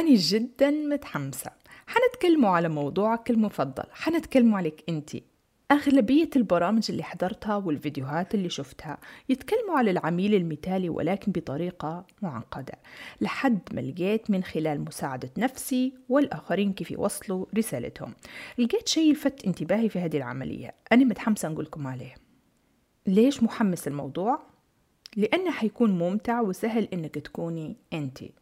أنا جدا متحمسة. حنتكلموا على موضوعك المفضل. حنتكلموا عليك أنت. أغلبية البرامج اللي حضرتها والفيديوهات اللي شفتها يتكلموا على العميل المثالي ولكن بطريقة معقدة. لحد ما لقيت من خلال مساعدة نفسي والآخرين كيف يوصلوا رسالتهم. لقيت شيء لفت انتباهي في هذه العملية. أنا متحمسة نقول لكم عليه. ليش محمس الموضوع؟ لأنه حيكون ممتع وسهل إنك تكوني أنتي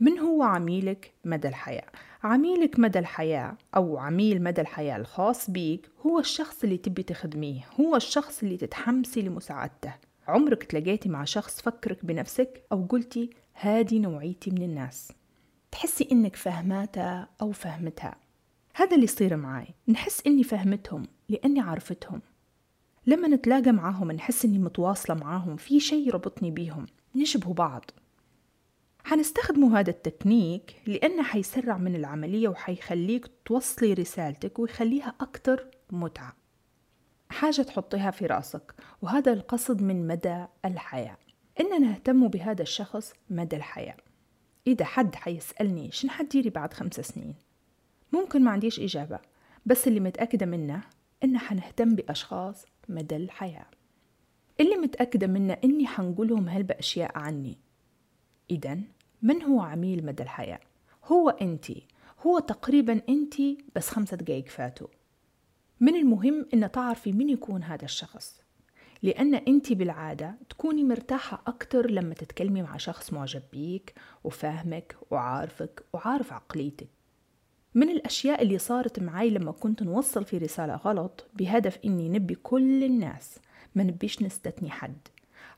من هو عميلك مدى الحياة؟ عميلك مدى الحياة أو عميل مدى الحياة الخاص بيك هو الشخص اللي تبي تخدميه هو الشخص اللي تتحمسي لمساعدته. عمرك تلاقيتي مع شخص فكرك بنفسك أو قلتي هادي نوعيتي من الناس. تحسي إنك فهماتها أو فهمتها. هذا اللي يصير معاي. نحس إني فهمتهم لأني عرفتهم. لما نتلاقى معاهم نحس إني متواصلة معاهم في شيء ربطني بيهم. نشبه بعض. حنستخدموا هذا التكنيك لأنه حيسرع من العملية وحيخليك توصلي رسالتك ويخليها أكتر متعة. حاجة تحطيها في رأسك وهذا القصد من مدى الحياة. إننا نهتم بهذا الشخص مدى الحياة. إذا حد حيسألني شن حديري بعد خمس سنين؟ ممكن ما عنديش إجابة بس اللي متأكدة منه إن حنهتم بأشخاص مدى الحياة. اللي متأكدة منه إني حنقولهم هالبأشياء عني. إذا من هو عميل مدى الحياة؟ هو أنت. هو تقريبا أنت بس خمسة دقايق فاتوا. من المهم أن تعرفي من يكون هذا الشخص. لأن أنت بالعادة تكوني مرتاحة أكتر لما تتكلمي مع شخص معجب بيك وفاهمك وعارفك وعارف عقليتك. من الأشياء اللي صارت معي لما كنت نوصل في رسالة غلط بهدف إني نبي كل الناس ما نبيش نستثني حد.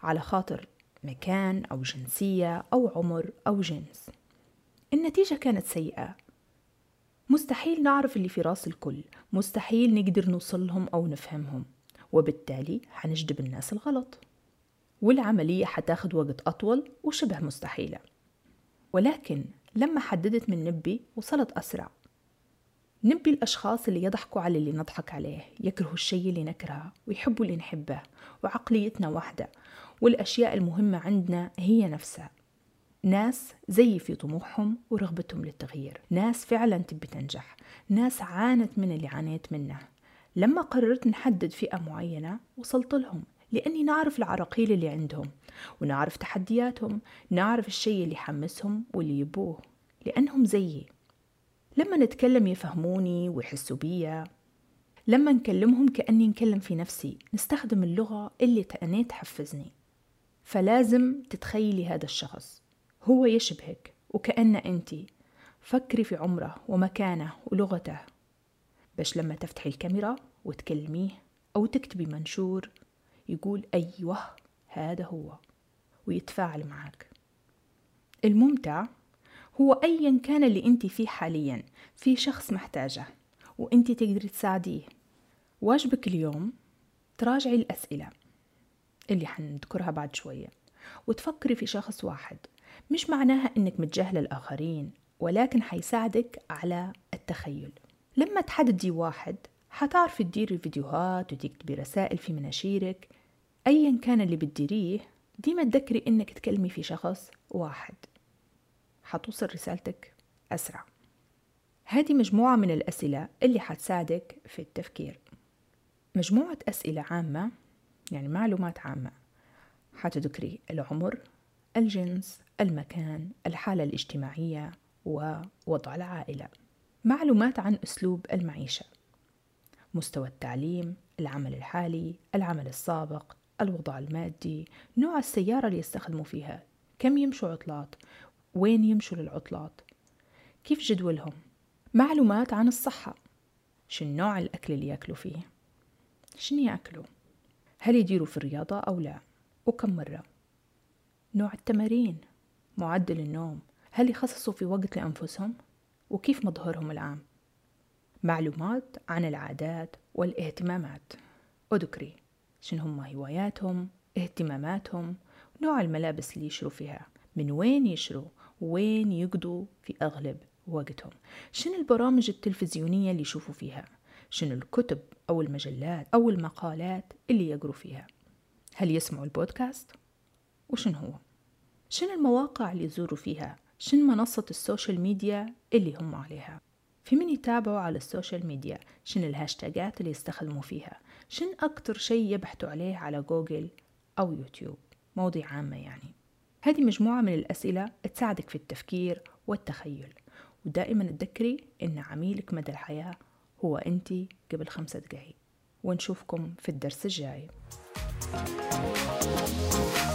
على خاطر مكان أو جنسية أو عمر أو جنس. النتيجة كانت سيئة. مستحيل نعرف اللي في رأس الكل. مستحيل نقدر نوصلهم أو نفهمهم. وبالتالي حنجذب الناس الغلط. والعملية حتاخد وقت أطول وشبه مستحيلة. ولكن لما حددت من نبي وصلت أسرع. نبي الأشخاص اللي يضحكوا على اللي نضحك عليه يكرهوا الشيء اللي نكرهه ويحبوا اللي نحبه وعقليتنا واحدة. والأشياء المهمة عندنا هي نفسها. ناس زي في طموحهم ورغبتهم للتغيير. ناس فعلا تبي تنجح. ناس عانت من اللي عانيت منه. لما قررت نحدد فئة معينة وصلت لهم لأني نعرف العراقيل اللي عندهم ونعرف تحدياتهم نعرف الشيء اللي يحمسهم واللي يبوه لأنهم زيي. لما نتكلم يفهموني ويحسوا بيا لما نكلمهم كأني نكلم في نفسي نستخدم اللغة اللي تأني تحفزني. فلازم تتخيلي هذا الشخص. هو يشبهك وكأن أنت. فكري في عمره ومكانه ولغته. باش لما تفتحي الكاميرا وتكلميه أو تكتبي منشور يقول أيوه هذا هو ويتفاعل معك الممتع هو أيا كان اللي أنت فيه حاليا في شخص محتاجه وأنت تقدري تساعديه. واجبك اليوم تراجعي الأسئلة. اللي حنذكرها بعد شوية. وتفكري في شخص واحد مش معناها إنك متجاهلة الآخرين ولكن حيساعدك على التخيل. لما تحددي واحد حتعرفي تديري فيديوهات وتكتبي رسائل في مناشيرك. أيا كان اللي بتديريه ديما تذكري إنك تكلمي في شخص واحد. حتوصل رسالتك أسرع. هذه مجموعة من الأسئلة اللي حتساعدك في التفكير. مجموعة أسئلة عامة يعني معلومات عامة. حتذكري العمر الجنس المكان الحالة الاجتماعية ووضع العائلة. معلومات عن أسلوب المعيشة. مستوى التعليم العمل الحالي العمل السابق الوضع المادي نوع السيارة اللي يستخدموا فيها كم يمشوا عطلات وين يمشوا للعطلات. كيف جدولهم؟ معلومات عن الصحة. شن نوع الأكل اللي يأكلوا فيه؟ شن يأكلوا؟ هل يديروا في الرياضة أو لا؟ وكم مرة؟ نوع التمارين. معدل النوم. هل يخصصوا في وقت لأنفسهم؟ وكيف مظهرهم العام؟ معلومات عن العادات والاهتمامات. أذكري شن هم هواياتهم اهتماماتهم نوع الملابس اللي يشروا فيها من وين يشروا وين يقضوا في أغلب وقتهم. شن البرامج التلفزيونية اللي يشوفوا فيها؟ شنو الكتب أو المجلات أو المقالات اللي يقروا فيها؟ هل يسمعوا البودكاست؟ وشن هو؟ شنو المواقع اللي يزوروا فيها؟ شن منصة ال social media اللي هم عليها؟ في من يتابعوا على ال social media؟ شن الهاشتاجات اللي يستخدموا فيها؟ شن أكتر شيء يبحثوا عليه على جوجل أو يوتيوب؟ مواضيع عامة يعني. هذه مجموعة من الأسئلة تساعدك في التفكير والتخيل. ودائما تذكري إن عميلك مدى الحياة هو أنت قبل خمسة دقايق. ونشوفكم في الدرس الجاي. thank you